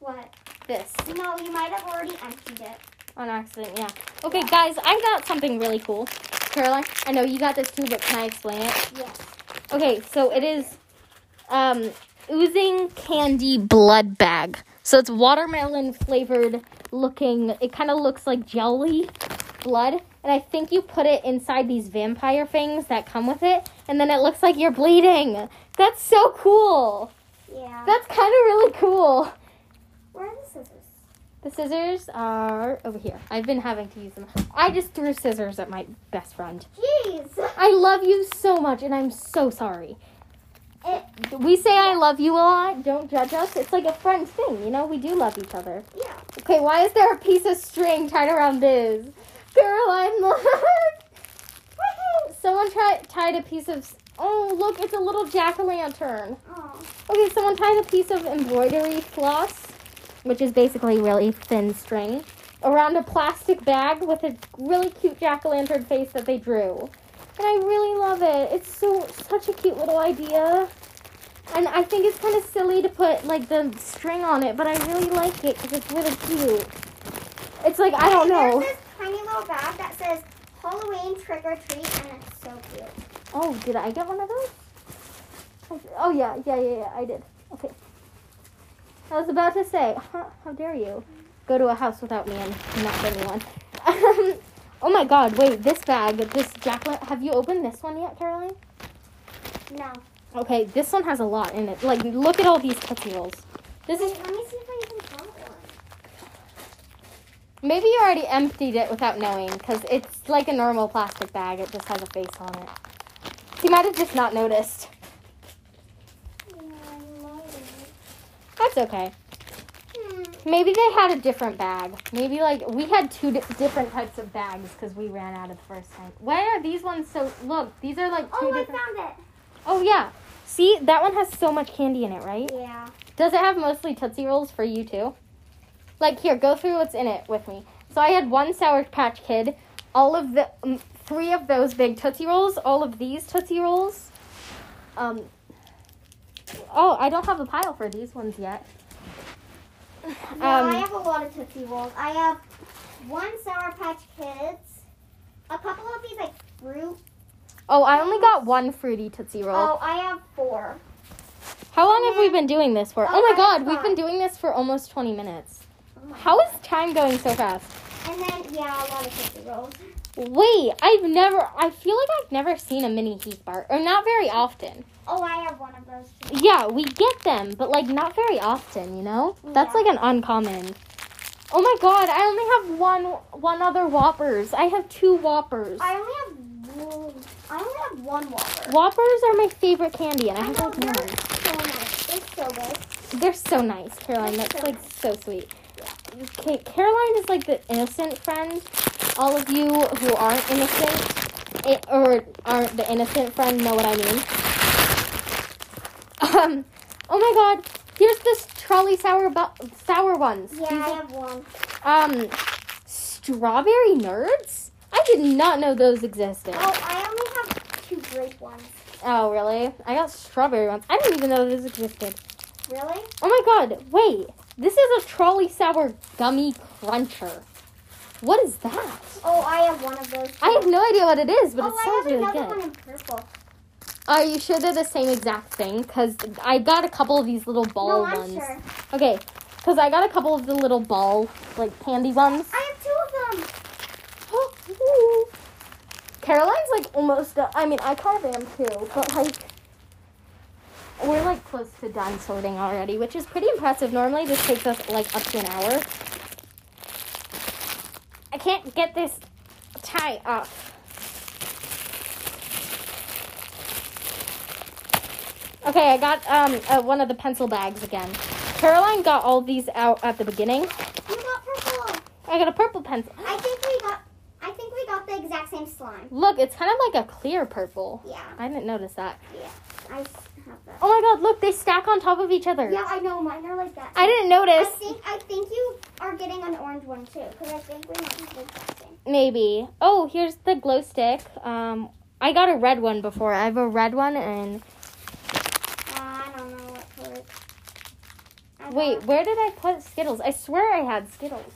what? This No, you might have already emptied it. on accident. Yeah. Okay, guys, I got something really cool. Caroline, I know you got this too, but can I explain it? Yes. Okay, so it is um oozing candy blood bag. So it's watermelon flavored looking. It kind of looks like jelly blood, and I think you put it inside these vampire things that come with it, and then it looks like you're bleeding. That's so cool. Yeah. That's kind of really cool. Where are the scissors? The scissors are over here. I've been having to use them. I just threw scissors at my best friend. Jeez. I love you so much, and I'm so sorry. It, We say I love you a lot. Don't judge us. It's like a friend thing, you know. We do love each other. yeah. Okay, why is there a piece of string tied around Biz? Caroline, look. Someone tri- tied a piece of. Oh, look! It's a little jack o' lantern. Oh. Okay, someone tied a piece of embroidery floss, which is basically really thin string, around a plastic bag with a really cute jack o' lantern face that they drew. And I really love it. It's so such a cute little idea. And I think it's kind of silly to put like the string on it, but I really like it because it's really cute. It's like I don't know. There's this tiny little bag that says Halloween trick or treat, and it's so cute. Oh, did I get one of those? Oh yeah, yeah, yeah, yeah. I did. Okay. I was about to say, huh, how dare you go to a house without me and not bring me one? Um, Oh my God! Wait, this bag, this Jacqueline. Have you opened this one yet, Caroline? No. Okay, this one has a lot in it. Like, look at all these Tootsie Rolls. This is let me see if I even got one. maybe you already emptied it without knowing, because it's like a normal plastic bag. It just has a face on it. You might have just not noticed. Yeah, I love it. That's okay. Maybe they had a different bag. Maybe like we had two di- different types of bags because we ran out of the first time. Why are these ones so? Look, these are like two Oh, I different. found it. Oh yeah, see that one has so much candy in it, right? Yeah. Does it have mostly Tootsie Rolls for you too? Like here, go through what's in it with me. So I had one Sour Patch Kid, all of the um, three of those big Tootsie Rolls, all of these Tootsie Rolls. Um. Oh, I don't have a pile for these ones yet. Um, I have a lot of Tootsie Rolls. I have one Sour Patch Kids, a couple of these like fruit. Oh, I only got one fruity Tootsie Roll. Oh, I have four. How long have we been doing this for? Oh, Oh my I god, we've been doing this for almost 20 minutes. Oh How is God. time going so fast? And then yeah, a lot of Tootsie Rolls. Wait, I've never, I feel like I've never seen a mini Heath bar, or not very often. Oh, I have one of those too. Yeah, we get them, but like not very often, you know? That's Yeah. like an uncommon. Oh my god, I only have one one other Whoppers. I have two Whoppers. I only have one. I only have one Whopper. Whoppers are my favorite candy, and I I have know, like they're one. so nice. They're so good. They're so nice, Caroline. They're That's so like so sweet. Okay, Caroline is like the innocent friend. All of you who aren't innocent, it, or aren't the innocent friend, know what I mean. Um, oh my God! Here's this Trolli sour bu- sour ones. Yeah, These I have one. um, strawberry nerds. I did not know those existed. Oh, I only have two grape ones. Oh, really? I got strawberry ones. I didn't even know those existed. Really? Oh my god, wait. This is a Trolli sour gummy cruncher. What is that? Oh, I have one of those. Too. I have no idea what it is, but oh, it I sounds have really another good. one in purple. Are you sure they're the same exact thing? Because I got a couple of these little ball no, I'm ones. sure. Okay, because I got a couple of the little ball, like candy ones. I have two of them. Caroline's like almost. Done. I mean, I kind of am too, but like. We're like close to done sorting already, which is pretty impressive. Normally, this takes us like up to an hour. I can't get this tie up. Okay, I got um uh, one of the pencil bags again. Caroline got all these out at the beginning. You got purple. I got a purple pencil. I think we got. I think we got the exact same slime. Look, it's kind of like a clear purple. Yeah. I didn't notice that. I s- have that. Oh my god, look, they stack on top of each other. Yeah, I know. Mine are like that. I didn't notice. I think. I think you are getting an orange one too, because I think we might have the exact same. Maybe. Oh, here's the glow stick. Um, I got a red one before. I have a red one and Uh, I don't know what color. it's- I wait, where did I put Skittles? I swear I had Skittles.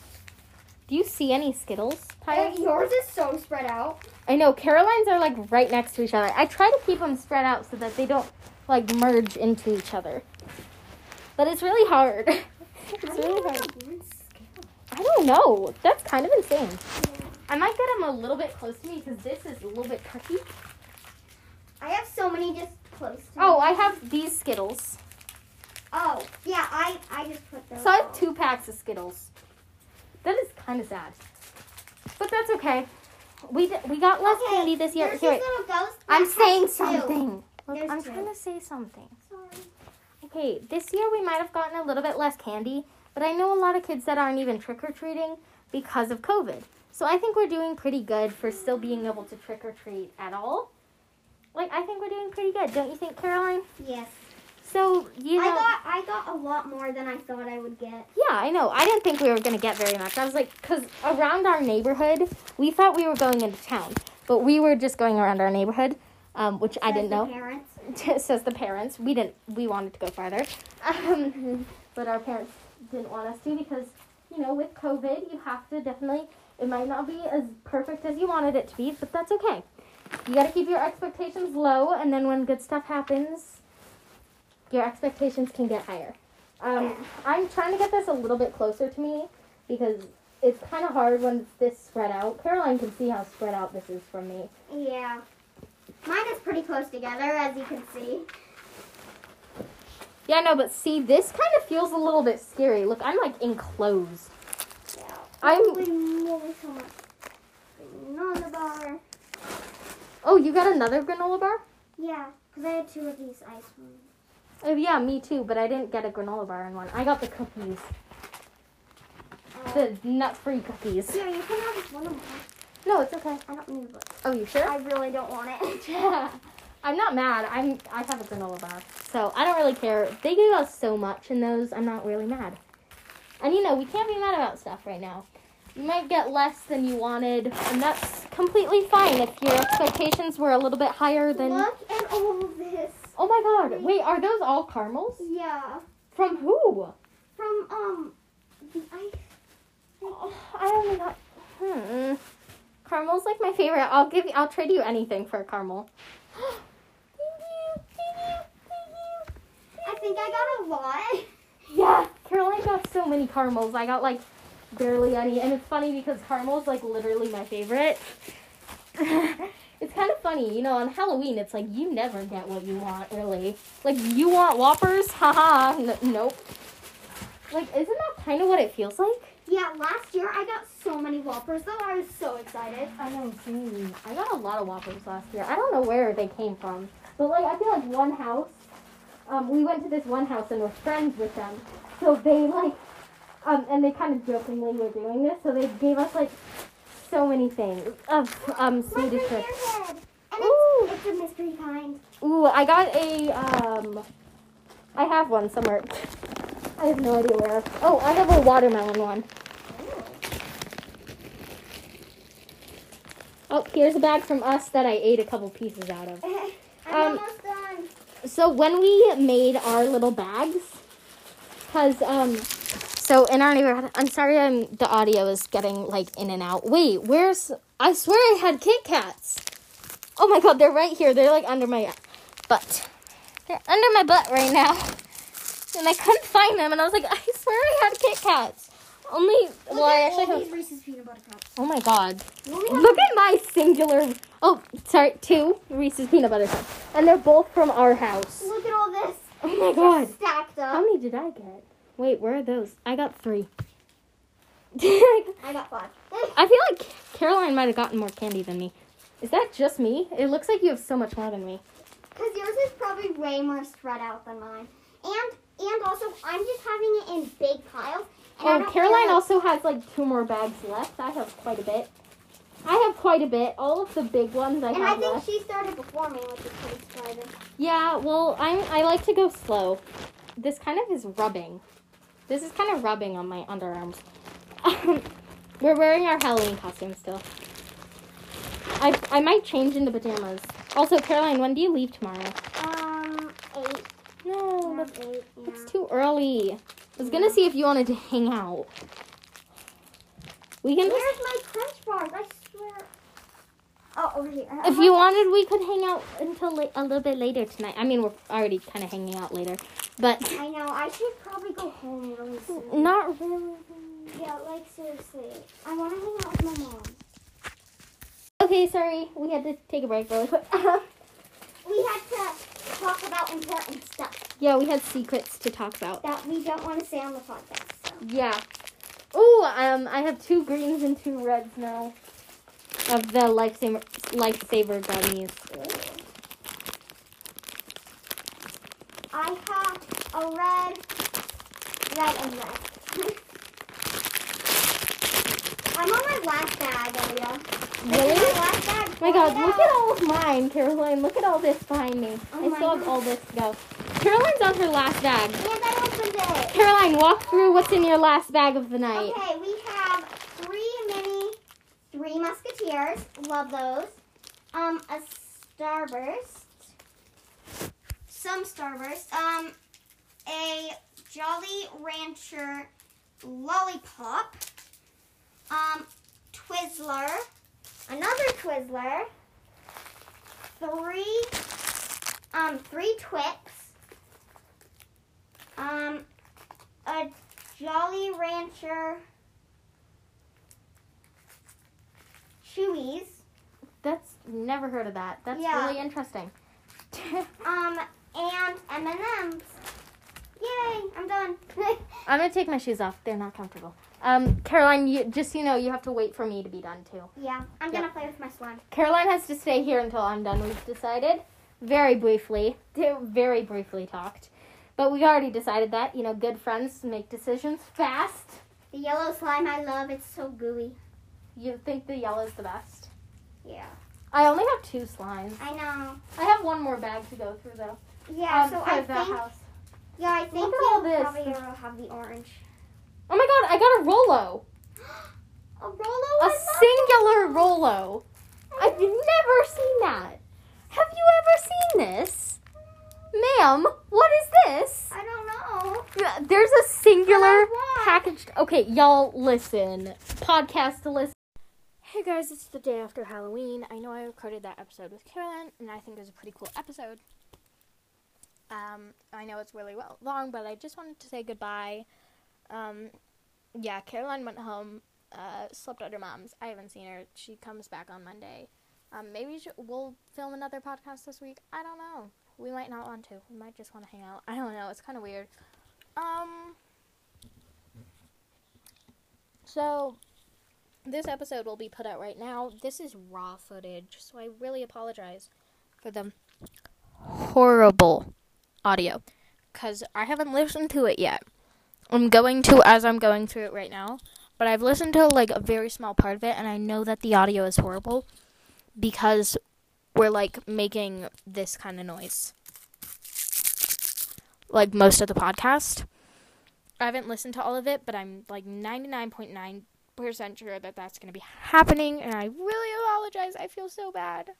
Do you see any Skittles? Tyler? Yours is so spread out. I know Caroline's are like right next to each other. I try to keep them spread out so that they don't like merge into each other. But it's really hard. it's How do you really hard. that one Skittle? I don't know. That's kind of insane. Yeah. I might get them a little bit close to me because this is a little bit tricky. I have so many just close to Oh. I have these Skittles. Oh, yeah, I I just put those. So I have two packs of Skittles. That is kind of sad, but that's okay. We d- we got less Okay, candy this year. Here, wait. little ghost. I'm saying something. Look, I'm two. trying to say something. Sorry. Okay, this year we might have gotten a little bit less candy, but I know a lot of kids that aren't even trick or treating because of COVID. So I think we're doing pretty good for still being able to trick or treat at all. Like I think we're doing pretty good, don't you think, Caroline? Yes. So you know. I got I got a lot more than I thought I would get. Yeah, I know. I didn't think we were going to get very much. I was like, because around our neighborhood, we thought we were going into town, but we were just going around our neighborhood, um, which I didn't the know. Parents. Says the parents. We didn't. We wanted to go farther, um, but our parents didn't want us to because you know with COVID, you have to definitely. It might not be as perfect as you wanted it to be, but that's okay. You got to keep your expectations low, and then when good stuff happens, your expectations can get higher. Um, I'm trying to get this a little bit closer to me because it's kind of hard when it's this spread out. Caroline can see how spread out this is from me. Yeah. Mine is pretty close together, as you can see. Yeah, no, but see, this kind of feels a little bit scary. Look, I'm like enclosed. Yeah. I'm. So much. Another bar. Oh, you got another granola bar? Yeah, because I had two of these ice ones. Oh, yeah, me too, but I didn't get a granola bar in one. I got the cookies, Uh, the nut-free cookies. here, you can have one of mine. No, it's okay. I don't need it. Oh, you sure? I really don't want it. Yeah. I'm not mad. I'm I have a granola bar. So I don't really care. They gave us so much in those, I'm not really mad. And you know, we can't be mad about stuff right now. You might get less than you wanted, and that's completely fine if your expectations were a little bit higher than Look at all of this. Oh my god. Wait, are those all caramels? Yeah. From who? From, um, the ice. Oh, I only got hmm. Caramel's like my favorite. I'll give you I'll trade you anything for a caramel. thank you. Thank you. Thank you. I think I got a lot. Yeah, Caroline got so many caramels. I got like barely any, and it's funny because caramel is like literally my favorite. it's kind of funny, you know. On Halloween, it's like you never get what you want, really. Like you want Whoppers, haha. N- nope. Like, isn't that kind of what it feels like? Yeah, last year I got so many Whoppers, though. I was so excited. I know, same. I got a lot of Whoppers last year. I don't know where they came from, but like I feel like one house. Um, we went to this one house and were friends with them, so they like, um, and they kind of jokingly were doing this, so they gave us like so many things of um Swedish And Ooh. it's, it's a mystery kind. Ooh, I got a um, I have one somewhere. I have no idea where. Oh, I have a watermelon one. Oh, here's a bag from us that I ate a couple pieces out of. I'm Um, almost done. so when we made our little bags, cause um, so in our neighborhood, I'm sorry, I'm the audio is getting like in and out. Wait, where's? I swear I had Kit Kats. Oh my god, they're right here. They're like under my butt they're under my butt right now. And I couldn't find them, and I was like, I swear I had Kit Kats. Only, well, I actually all have. these Reese's peanut butter cups. Oh my god. Look at my singular. Oh, sorry, two Reese's peanut butter cups. And they're both from our house. Look at all this. Oh my god. Stacked up. How many did I get? Wait, where are those? I got three. I got five. I feel like Caroline might have gotten more candy than me. Is that just me? It looks like you have so much more than me. Because yours is probably way more spread out than mine. And and also, I'm just having it in big piles. And Oh, Caroline like- also has like two more bags left. I have quite a bit. I have quite a bit. All of the big ones I And I think left. she started before me, which is pretty surprising. Yeah, well, I'm I like to go slow. This kind of is rubbing. This is kind of rubbing on my underarms. We're wearing our Halloween costumes still. I I might change into pajamas. Also, Caroline, when do you leave tomorrow? Um, eight. No, Yeah, that's, eight. Yeah. that's too early. I was gonna see if you wanted to hang out. We can just Where's my crunch bars? I. Oh, over here. Uh, if uh-huh. you wanted, we could hang out until la- a little bit later tonight. I mean, we're already kind of hanging out later, but I know. I should probably go home really soon. not really. Yeah, like seriously. I want to hang out with my mom. Okay, sorry, we had to take a break really quick. Uh-huh. We had to talk about important stuff yeah, we had secrets to talk about. that we don't want to say on the podcast. So. Yeah. Oh, um, I have two greens and two reds now of the lifesaver lifesaver gummies. I have a red, red, and red. I'm on my last bag, Alea. Really? my bag. My God, look at all of mine, Caroline. Look at all this behind me. Oh I still have God. all this to go. Caroline's on her last bag. And I opened it. Caroline, walk through what's in your last bag of the night. Okay, we have three mini, three Love those. Um, a starburst. Some starburst. Um, a Jolly Rancher lollipop. Um, Twizzler. Another Twizzler. Three. Um, three Twix. Um, a Jolly Rancher Chewies. That's never heard of that. That's Yeah. really interesting. Um, and M&M's. Yay, I'm done. I'm gonna take my shoes off. They're not comfortable. Um, Caroline, you, just so you know, you have to wait for me to be done too. yeah, I'm gonna play with my slime. Caroline has to stay here until I'm done. We've decided, very briefly, very briefly talked, but we already decided that you know, good friends make decisions fast. The yellow slime I love, it's so gooey. You think the yellow's the best? Yeah, I only have two slimes. I know. I have one more bag to go through though. Yeah, um, so I think, house. yeah, I think Look at all this. probably have the orange. Oh my god, I got a Rolo. A Rolo? A singular Rolo. I've never seen that. Have you ever seen this? Ma'am, what is this? I don't know. There's a singular packaged. Okay, y'all listen. Podcast to listen. Hey guys, it's the day after Halloween. I know I recorded that episode with Caroline, and I think it was a pretty cool episode. Um, I know it's really well long, but I just wanted to say goodbye. Um, yeah, Caroline went home, uh, slept at her mom's. I haven't seen her. She comes back on Monday. Um, maybe we'll film another podcast this week. I don't know. We might not want to. We might just want to hang out. I don't know. It's kind of weird. Um. So, this episode will be put out right now. This is raw footage, so I really apologize for the horrible audio because I haven't listened to it yet. I'm going to as I'm going through it right now, but I've listened to like a very small part of it, and I know that the audio is horrible because we're like making this kind of noise, like most of the podcast. I haven't listened to all of it, but I'm like 99.9% sure that that's going to be happening, and I really apologize. I feel so bad.